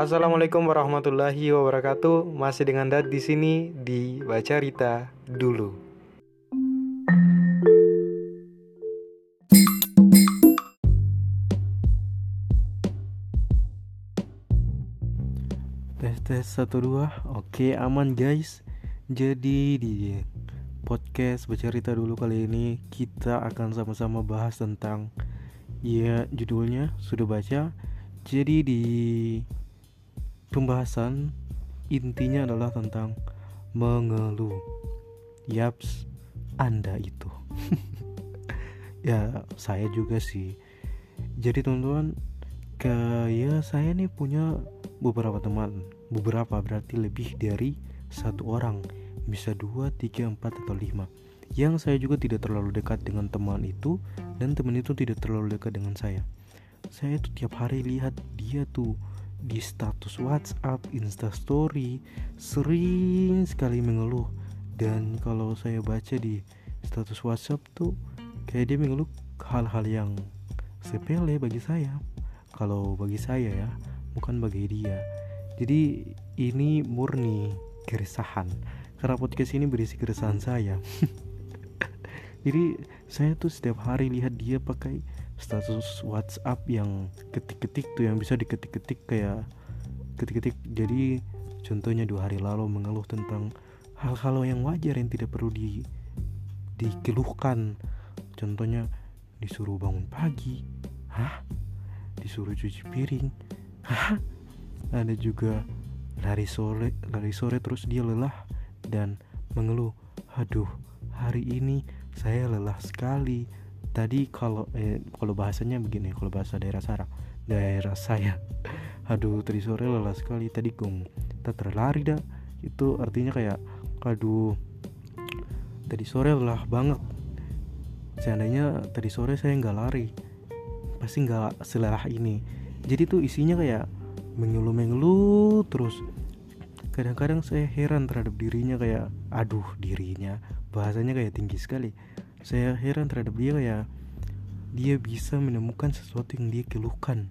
Assalamualaikum warahmatullahi wabarakatuh. Masih dengan Dad di sini di Baca Rita dulu. Tes tes satu dua. Oke aman guys. Jadi di podcast Baca Rita dulu kali ini kita akan sama-sama bahas tentang ya judulnya sudah baca. Jadi di pembahasan intinya adalah tentang mengeluh. Yaps, Anda itu. ya, saya juga sih. Jadi teman-teman, kayak saya nih punya beberapa teman. Beberapa berarti lebih dari satu orang. Bisa dua, tiga, empat, atau lima. Yang saya juga tidak terlalu dekat dengan teman itu dan teman itu tidak terlalu dekat dengan saya. Saya tuh tiap hari lihat dia tuh di status WhatsApp, Instastory sering sekali mengeluh dan kalau saya baca di status WhatsApp tuh kayak dia mengeluh hal-hal yang sepele bagi saya. Kalau bagi saya ya, bukan bagi dia. Jadi ini murni keresahan karena podcast ini berisi keresahan saya. Jadi saya tuh setiap hari lihat dia pakai status WhatsApp yang ketik-ketik tuh yang bisa diketik-ketik kayak ketik-ketik. Jadi contohnya dua hari lalu mengeluh tentang hal-hal yang wajar yang tidak perlu di dikeluhkan. Contohnya disuruh bangun pagi. Hah? Disuruh cuci piring. Hah? Ada juga lari sore lari sore terus dia lelah dan mengeluh aduh hari ini saya lelah sekali tadi kalau eh, kalau bahasanya begini kalau bahasa daerah Sarang daerah saya. Aduh tadi sore lelah sekali. Tadi gong. Tak terlari dah. Itu artinya kayak aduh tadi sore lelah banget. Seandainya tadi sore saya nggak lari pasti nggak selelah ini. Jadi tuh isinya kayak mengeluh-mengeluh terus. Kadang-kadang saya heran terhadap dirinya kayak aduh dirinya. Bahasanya kayak tinggi sekali saya heran terhadap dia kayak dia bisa menemukan sesuatu yang dia keluhkan.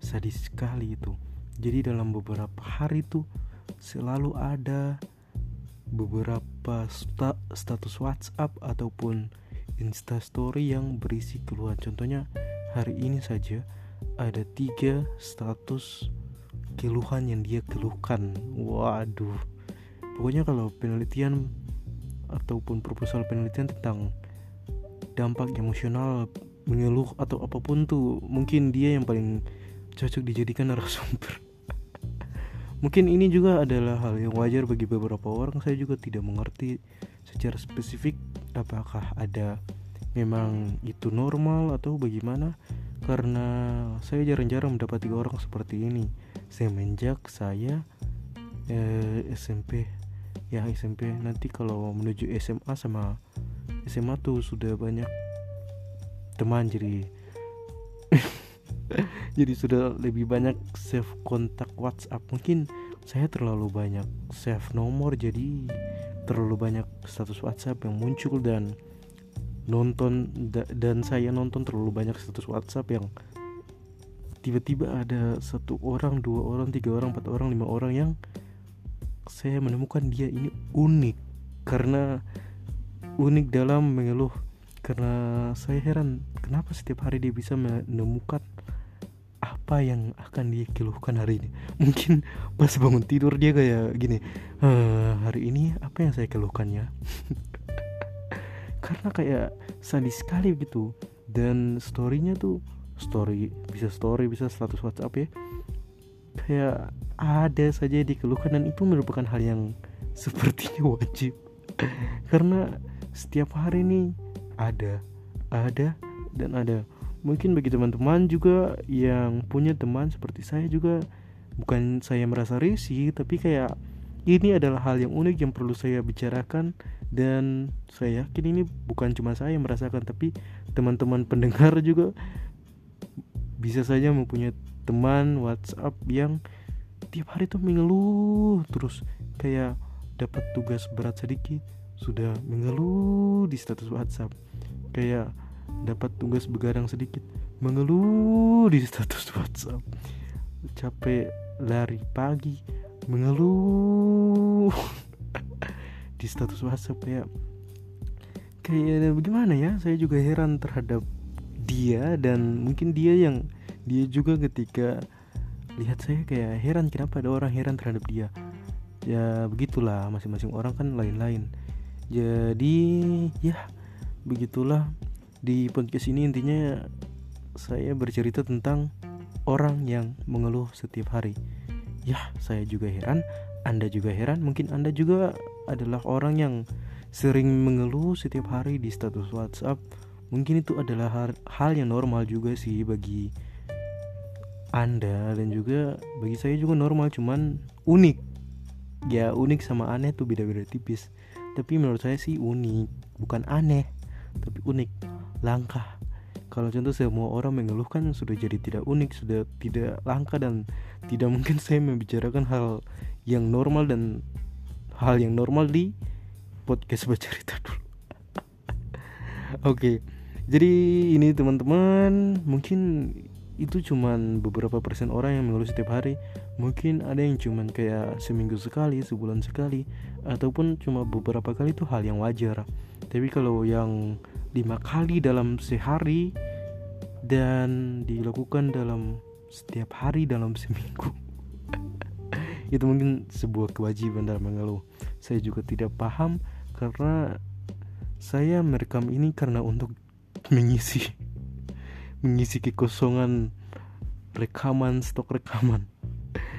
Sadis sekali itu. Jadi dalam beberapa hari itu selalu ada beberapa sta status WhatsApp ataupun Instastory yang berisi keluhan. Contohnya hari ini saja ada tiga status keluhan yang dia keluhkan. Waduh. Pokoknya kalau penelitian ataupun proposal penelitian tentang dampak emosional mengeluh atau apa pun tuh mungkin dia yang paling cocok dijadikan narasumber. Mungkin ini juga adalah hal yang wajar bagi beberapa orang saya juga tidak mengerti secara spesifik apakah ada memang itu normal atau bagaimana karena saya jarang-jarang mendapati orang seperti ini. Semenjak saya eh, SMP ya SMP nanti kalau menuju SMA sama SMA tuh sudah banyak teman jadi jadi sudah lebih banyak save kontak WhatsApp. Mungkin saya terlalu banyak save nomor jadi terlalu banyak status WhatsApp yang muncul dan nonton dan saya nonton terlalu banyak status WhatsApp yang tiba-tiba ada satu orang dua orang tiga orang empat orang lima orang yang saya menemukan dia ini unik. Karena unik dalam mengeluh. Karena saya heran kenapa setiap hari dia bisa menemukan apa yang akan dia keluhkan hari ini? Mungkin pas bangun tidur dia kayak gini e, hari ini apa yang saya keluhkannya karena kayak sadis sekali gitu. Dan storynya tuh story bisa story bisa status WhatsApp ya kayak ada saja dikeluhkan dan itu merupakan hal yang sepertinya wajib. Karena setiap hari ini ada ada dan ada. Mungkin bagi teman-teman juga yang punya teman seperti saya juga bukan saya merasa risih tapi kayak ini adalah hal yang unik yang perlu saya bicarakan. Dan saya yakin ini bukan cuma saya yang merasakan tapi teman-teman pendengar juga. Bisa saja mempunyai teman WhatsApp yang tiap hari tuh mengeluh terus kayak dapat tugas berat sedikit sudah mengeluh di status WhatsApp. Kayak dapat tugas begadang sedikit mengeluh di status WhatsApp. Capek lari pagi mengeluh di status WhatsApp ya. Kayak bagaimana ya? Saya juga heran terhadap dia dan mungkin dia yang dia juga ketika lihat saya kayak heran kenapa ada orang heran terhadap dia? Ya begitulah masing-masing orang kan lain-lain jadi ya begitulah. Di podcast ini intinya saya bercerita tentang orang yang mengeluh setiap hari. Ya saya juga heran anda juga heran. Mungkin anda juga adalah orang yang sering mengeluh setiap hari di status WhatsApp. Mungkin itu adalah hal yang normal juga sih bagi anda dan juga bagi saya juga normal cuman unik. Ya unik sama aneh tuh beda-beda tipis tapi menurut saya sih unik bukan aneh tapi unik langka kalau contoh semua orang mengeluhkan sudah jadi tidak unik sudah tidak langka dan tidak mungkin saya membicarakan hal yang normal dan hal yang normal di podcast bercerita dulu oke okay. jadi ini teman-teman mungkin itu cuman beberapa persen orang yang mengeluh setiap hari mungkin ada yang cuman kayak seminggu sekali sebulan sekali ataupun cuma beberapa kali itu hal yang wajar. Tapi kalau yang lima kali dalam sehari dan dilakukan dalam setiap hari dalam seminggu itu mungkin sebuah kewajiban dalam mengeluh. Saya juga tidak paham karena saya merekam ini karena untuk mengisi mengisi kekosongan rekaman stok rekaman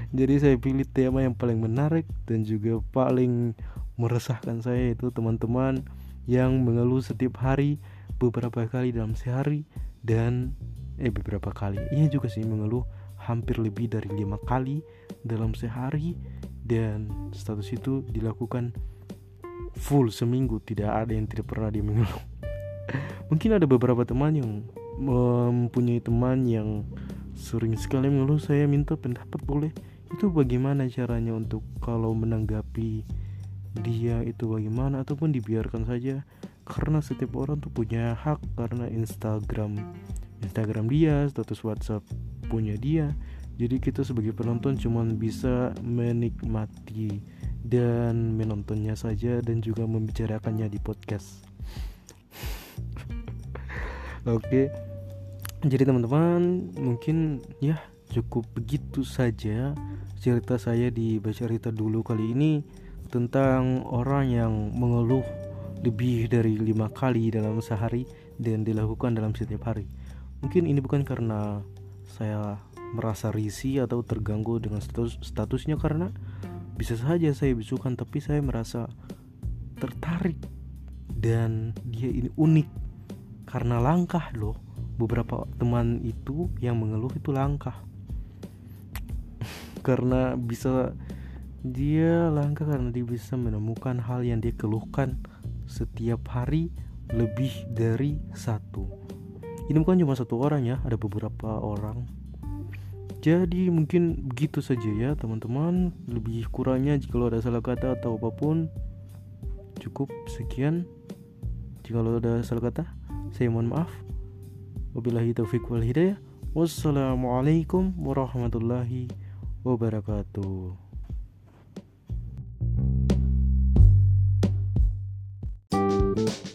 jadi saya pilih tema yang paling menarik dan juga paling meresahkan saya itu teman-teman yang mengeluh setiap hari beberapa kali dalam sehari dan eh beberapa kali. Ini juga sih mengeluh hampir lebih dari lima kali dalam sehari dan status itu dilakukan full seminggu. Tidak ada yang tidak pernah dia mengeluh. Mungkin ada beberapa teman yang mempunyai teman yang sering sekali mengeluh. Saya minta pendapat boleh itu bagaimana caranya untuk kalau menanggapi dia itu bagaimana? Ataupun dibiarkan saja karena setiap orang tuh punya hak karena Instagram Instagram dia status WhatsApp punya dia. Jadi kita sebagai penonton cuma bisa menikmati dan menontonnya saja dan juga membicarakannya di podcast. Oke. Okay jadi teman-teman mungkin ya cukup begitu saja cerita saya di baca cerita dulu kali ini tentang orang yang mengeluh lebih dari lima kali dalam sehari dan dilakukan dalam setiap hari. Mungkin ini bukan karena saya merasa risih atau terganggu dengan status statusnya karena bisa saja saya bisukan tapi saya merasa tertarik dan dia ini unik. Karena langkah loh beberapa teman itu yang mengeluh itu langkah karena bisa dia langka karena dia bisa menemukan hal yang dia keluhkan setiap hari lebih dari satu. Ini bukan cuma satu orang ya ada beberapa orang. Jadi mungkin begitu saja ya teman-teman. Lebih kurangnya jika ada salah kata atau apa pun. Cukup sekian. Jika ada salah kata saya mohon maaf. Wabillahi taufiq wal hidayah. Wassalamualaikum warahmatullahi wabarakatuh. Thank you.